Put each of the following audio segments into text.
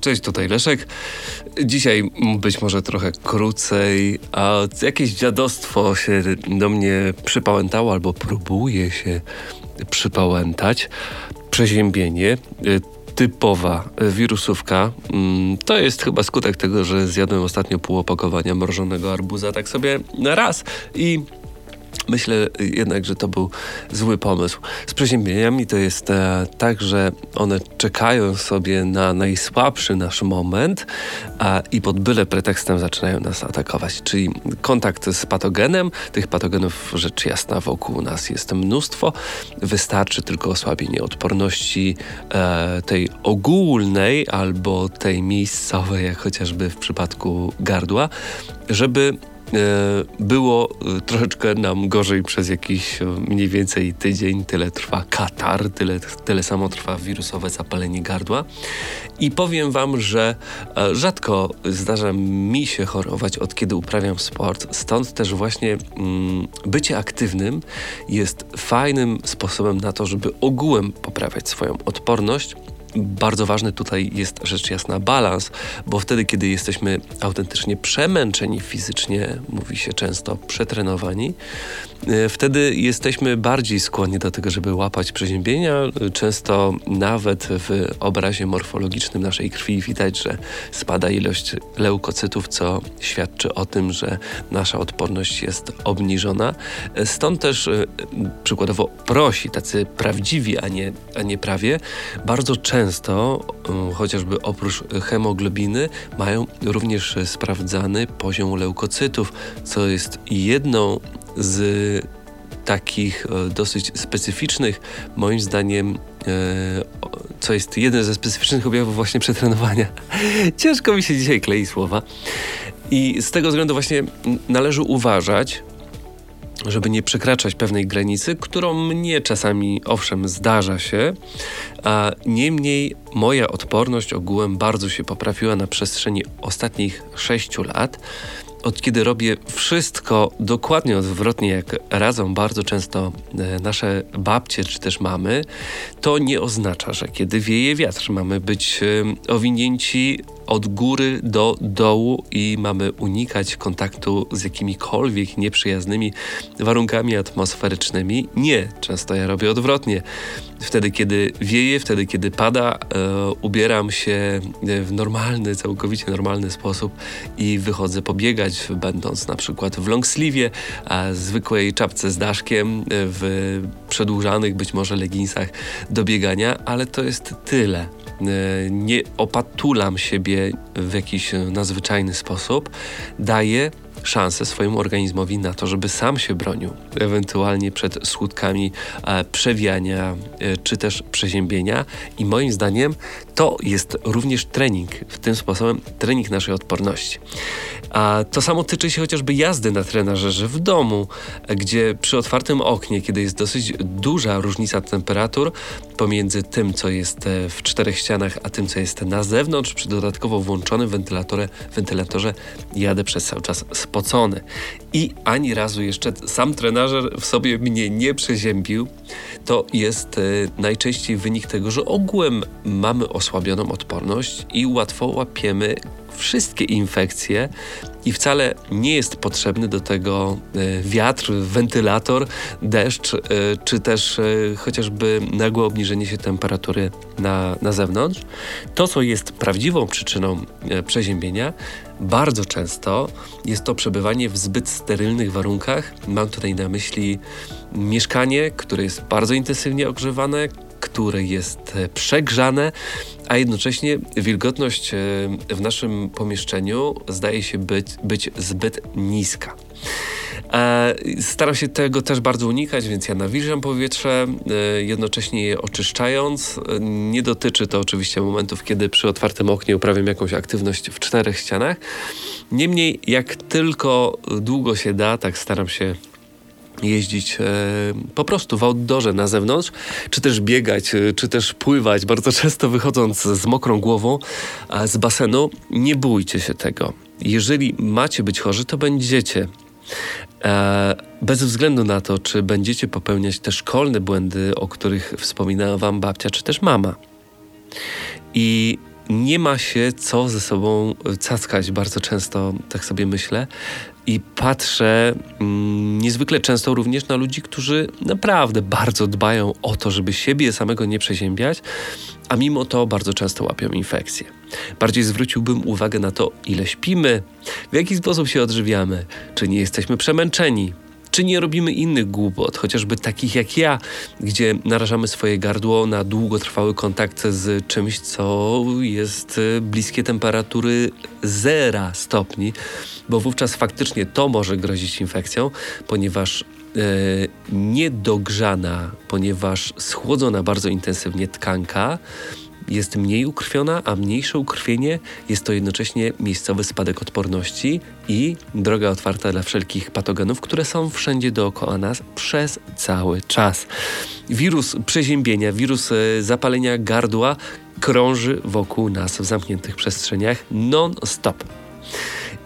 Cześć, tutaj Leszek. Dzisiaj być może trochę krócej, a jakieś dziadostwo się do mnie przypałętało albo próbuje się przypałętać. Przeziębienie typowa wirusówka. Mm, to jest chyba skutek tego, że zjadłem ostatnio pół opakowania mrożonego arbuza tak sobie na raz i Myślę jednak, że to był zły pomysł. Z przeziębieniami to jest e, tak, że one czekają sobie na najsłabszy nasz moment a, i pod byle pretekstem zaczynają nas atakować. Czyli kontakt z patogenem, tych patogenów rzecz jasna wokół nas jest mnóstwo. Wystarczy tylko osłabienie odporności e, tej ogólnej albo tej miejscowej, jak chociażby w przypadku gardła, żeby było e, troszeczkę nam gorzej przez jakiś e, mniej więcej tydzień. Tyle trwa katar, tyle, tyle samo trwa wirusowe zapalenie gardła. I powiem Wam, że rzadko zdarza mi się chorować od kiedy uprawiam sport. Stąd też właśnie mm, bycie aktywnym jest fajnym sposobem na to, żeby ogółem poprawiać swoją odporność bardzo ważny tutaj jest rzecz jasna balans, bo wtedy, kiedy jesteśmy autentycznie przemęczeni fizycznie, mówi się często przetrenowani, e, wtedy jesteśmy bardziej skłonni do tego, żeby łapać przeziębienia. Często nawet w obrazie morfologicznym naszej krwi widać, że spada ilość leukocytów, co świadczy o tym, że nasza odporność jest obniżona. E, stąd też e, przykładowo prosi, tacy prawdziwi, a nie, a nie prawie, bardzo często często, y, chociażby oprócz hemoglobiny, mają również sprawdzany poziom leukocytów, co jest jedną z takich y, dosyć specyficznych, moim zdaniem, y, co jest jeden ze specyficznych objawów właśnie przetrenowania. Ciężko mi się dzisiaj klei słowa. I z tego względu właśnie należy uważać, żeby nie przekraczać pewnej granicy, którą mnie czasami owszem zdarza się, a niemniej moja odporność ogółem bardzo się poprawiła na przestrzeni ostatnich sześciu lat. Od kiedy robię wszystko dokładnie odwrotnie, jak radzą bardzo często e, nasze babcie czy też mamy, to nie oznacza, że kiedy wieje wiatr, mamy być e, owinięci od góry do dołu i mamy unikać kontaktu z jakimikolwiek nieprzyjaznymi warunkami atmosferycznymi. Nie, często ja robię odwrotnie. Wtedy, kiedy wieje, wtedy, kiedy pada, e, ubieram się w normalny, całkowicie normalny sposób i wychodzę pobiegać, będąc na przykład w long sleeve, a zwykłej czapce z daszkiem, w przedłużanych być może leginsach do biegania, ale to jest tyle. E, nie opatulam siebie w jakiś nadzwyczajny sposób, daję szansę swojemu organizmowi na to, żeby sam się bronił, ewentualnie przed skutkami e, przewiania e, czy też przeziębienia. I moim zdaniem to jest również trening, w tym sposobem trening naszej odporności. A to samo tyczy się chociażby jazdy na trenażerze w domu, gdzie przy otwartym oknie, kiedy jest dosyć duża różnica temperatur pomiędzy tym, co jest e, w czterech ścianach, a tym, co jest na zewnątrz, przy dodatkowo włączonym wentylatorze, wentylatorze jadę przez cały czas spocony. I ani razu jeszcze sam trenażer w sobie mnie nie przeziębił. To jest y, najczęściej wynik tego, że ogółem mamy osłabioną odporność i łatwo łapiemy wszystkie infekcje i wcale nie jest potrzebny do tego e, wiatr, wentylator, deszcz, e, czy też e, chociażby nagłe obniżenie się temperatury na, na zewnątrz. To, co jest prawdziwą przyczyną przeziębienia, bardzo często jest to przebywanie w zbyt sterylnych warunkach. Mam tutaj na myśli mieszkanie, które jest bardzo intensywnie ogrzewane, które jest przegrzane, a jednocześnie wilgotność e, w naszym pomieszczeniu zdaje się być, być zbyt niska. E, staram się tego też bardzo unikać, więc ja nawilżam powietrze, e, jednocześnie je oczyszczając. Nie dotyczy to oczywiście momentów, kiedy przy otwartym oknie uprawiam jakąś aktywność w czterech ścianach. Niemniej, jak tylko długo się da, tak staram się jeździć e, po prostu w outdoorze na zewnątrz, czy też biegać, e, czy też pływać, bardzo często wychodząc z mokrą głową z basenu, nie bójcie się tego. Jeżeli macie być chorzy, to będziecie. E, bez względu na to, czy będziecie popełniać te szkolne błędy, o których wspominała wam babcia, czy też mama. I nie ma się co ze sobą cackać. Bardzo często tak sobie myślę. I patrzę mm, niezwykle często również na ludzi, którzy naprawdę bardzo dbają o to, żeby siebie samego nie przeziębiać, a mimo to bardzo często łapią infekcje. Bardziej zwróciłbym uwagę na to, ile śpimy, w jaki sposób się odżywiamy, czy nie jesteśmy przemęczeni, czy nie robimy innych głupot, chociażby takich jak ja, gdzie narażamy swoje gardło na długotrwały kontakt z czymś, co jest e, bliskie temperatury zera stopni, bo wówczas faktycznie to może grozić infekcją, ponieważ e, niedogrzana, ponieważ schłodzona bardzo intensywnie tkanka jest mniej ukrwiona, a mniejsze ukrwienie jest to jednocześnie miejscowy spadek odporności i droga otwarta dla wszelkich patogenów, które są wszędzie dookoła nas przez cały czas. Wirus przeziębienia, wirus e, zapalenia gardła krąży wokół nas w zamkniętych przestrzeniach non-stop.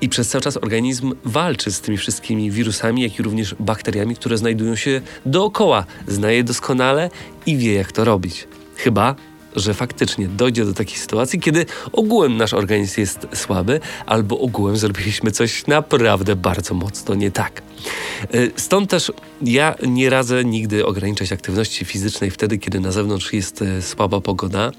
I przez cały czas organizm walczy z tymi wszystkimi wirusami, jak i również bakteriami, które znajdują się dookoła. Zna je doskonale i wie, jak to robić. Chyba, że faktycznie dojdzie do takiej sytuacji, kiedy ogółem nasz organizm jest słaby, albo ogółem zrobiliśmy coś naprawdę bardzo mocno nie tak. E, stąd też ja nie radzę nigdy ograniczać aktywności fizycznej wtedy, kiedy na zewnątrz jest e, słaba pogoda.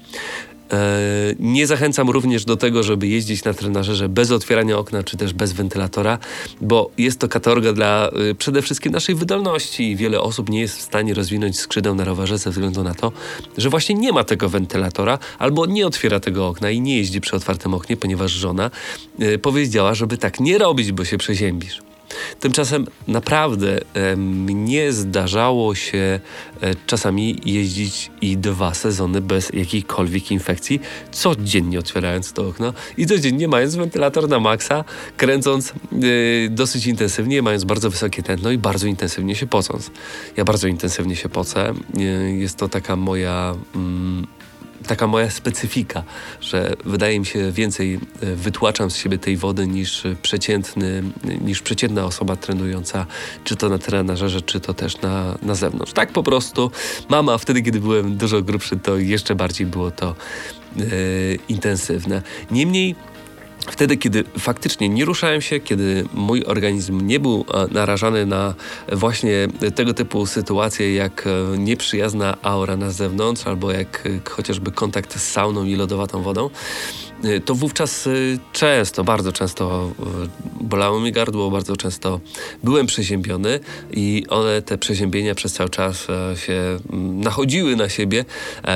E, nie zachęcam również do tego, żeby jeździć na trenażerze bez otwierania okna czy też bez wentylatora, bo jest to katorga dla e, przede wszystkim naszej wydolności i wiele osób nie jest w stanie rozwinąć skrzydeł na rowerze ze względu na to, że właśnie nie ma tego wentylatora albo nie otwiera tego okna i nie jeździ przy otwartym oknie, ponieważ żona e, powiedziała, żeby tak nie robić, bo się przeziębisz. Tymczasem naprawdę mnie zdarzało się e, czasami jeździć i dwa sezony bez jakiejkolwiek infekcji, codziennie otwierając to okno i codziennie mając wentylator na maksa, kręcąc yy, dosyć intensywnie, mając bardzo wysokie tętno i bardzo intensywnie się pocąc. Ja bardzo intensywnie się pocę. Yy, jest to taka moja... Yy, taka moja specyfika, że wydaje mi się więcej e, wytłaczam z siebie tej wody niż przeciętny, niż przeciętna osoba trenująca, czy to na trenażerze, czy to też na, na zewnątrz. Tak po prostu mama wtedy, kiedy byłem dużo grubszy, to jeszcze bardziej było to e, intensywne. Niemniej Wtedy, kiedy faktycznie nie ruszałem się, kiedy mój organizm nie był e, narażany na właśnie tego typu sytuacje, jak e, nieprzyjazna aura na zewnątrz, albo jak e, chociażby kontakt z sauną i lodowatą wodą, to wówczas często, bardzo często bolało mi gardło, bardzo często byłem przeziębiony i one, te przeziębienia przez cały czas się mm, nachodziły na siebie,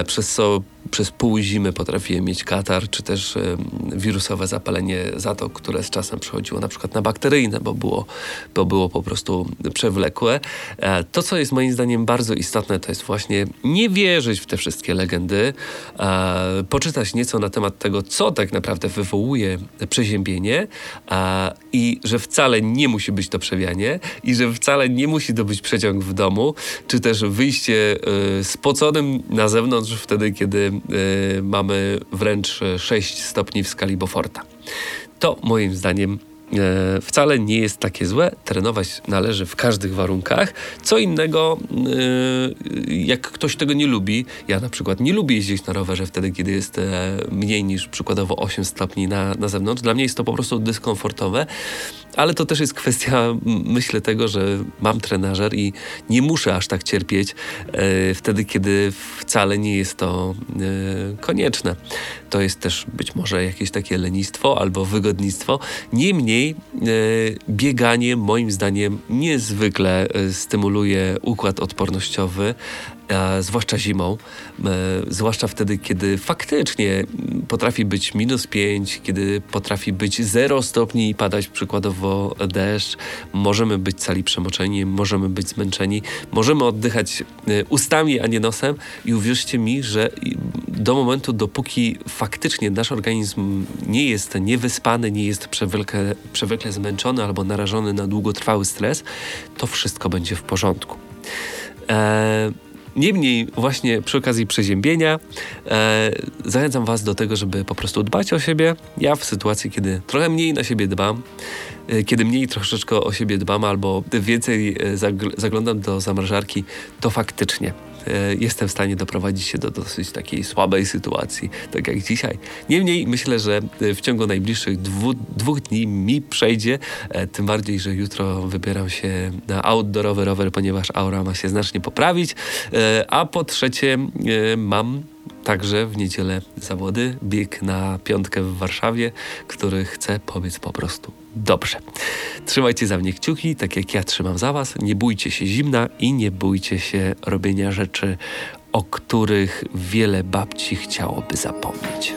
przez co przez pół zimy potrafiłem mieć katar, czy też y, wirusowe zapalenie zatok, które z czasem przechodziło na przykład na bakteryjne, bo było, bo było po prostu przewlekłe. E, to, co jest moim zdaniem bardzo istotne, to jest właśnie nie wierzyć w te wszystkie legendy, e, poczytać nieco na temat tego, co tak naprawdę wywołuje przeziębienie e, i że wcale nie musi być to przewianie i że wcale nie musi to być przeciąg w domu, czy też wyjście y, spoconym na zewnątrz wtedy, kiedy y, mamy wręcz 6 stopni w skali Beauforta. To moim zdaniem wcale nie jest takie złe. Trenować należy w każdych warunkach. Co innego, e, jak ktoś tego nie lubi, ja na przykład nie lubię jeździć na rowerze wtedy, kiedy jest e, mniej niż przykładowo 8 stopni na, na zewnątrz. Dla mnie jest to po prostu dyskomfortowe ale to też jest kwestia, myślę, tego, że mam trenażer i nie muszę aż tak cierpieć e, wtedy, kiedy wcale nie jest to e, konieczne. To jest też być może jakieś takie lenistwo albo wygodnictwo. Niemniej e, bieganie moim zdaniem niezwykle e, stymuluje układ odpornościowy, zwłaszcza zimą, e, zwłaszcza wtedy, kiedy faktycznie potrafi być minus 5, kiedy potrafi być 0 stopni i padać przykładowo deszcz, możemy być cali przemoczeni, możemy być zmęczeni, możemy oddychać ustami, a nie nosem. I uwierzcie mi, że do momentu, dopóki faktycznie nasz organizm nie jest niewyspany, nie jest przewlekle zmęczony albo narażony na długotrwały stres, to wszystko będzie w porządku. Eee, Niemniej właśnie przy okazji przeziębienia e, zachęcam Was do tego, żeby po prostu dbać o siebie. Ja w sytuacji, kiedy trochę mniej na siebie dbam, e, kiedy mniej troszeczkę o siebie dbam albo więcej e, zagl zaglądam do zamrażarki, to faktycznie jestem w stanie doprowadzić się do dosyć takiej słabej sytuacji, tak jak dzisiaj. Niemniej myślę, że e, w ciągu najbliższych dwu, dwóch dni mi przejdzie, e, tym bardziej, że jutro wybieram się na outdoorowy rower, ponieważ aura ma się znacznie poprawić, a po trzecie mam Także w niedzielę zawody, bieg na piątkę w Warszawie, który chcę powiedz po prostu dobrze. Trzymajcie za mnie kciuki, tak jak ja trzymam za was. Nie bójcie się zimna i nie bójcie się robienia rzeczy, o których wiele babci chciałoby zapomnieć.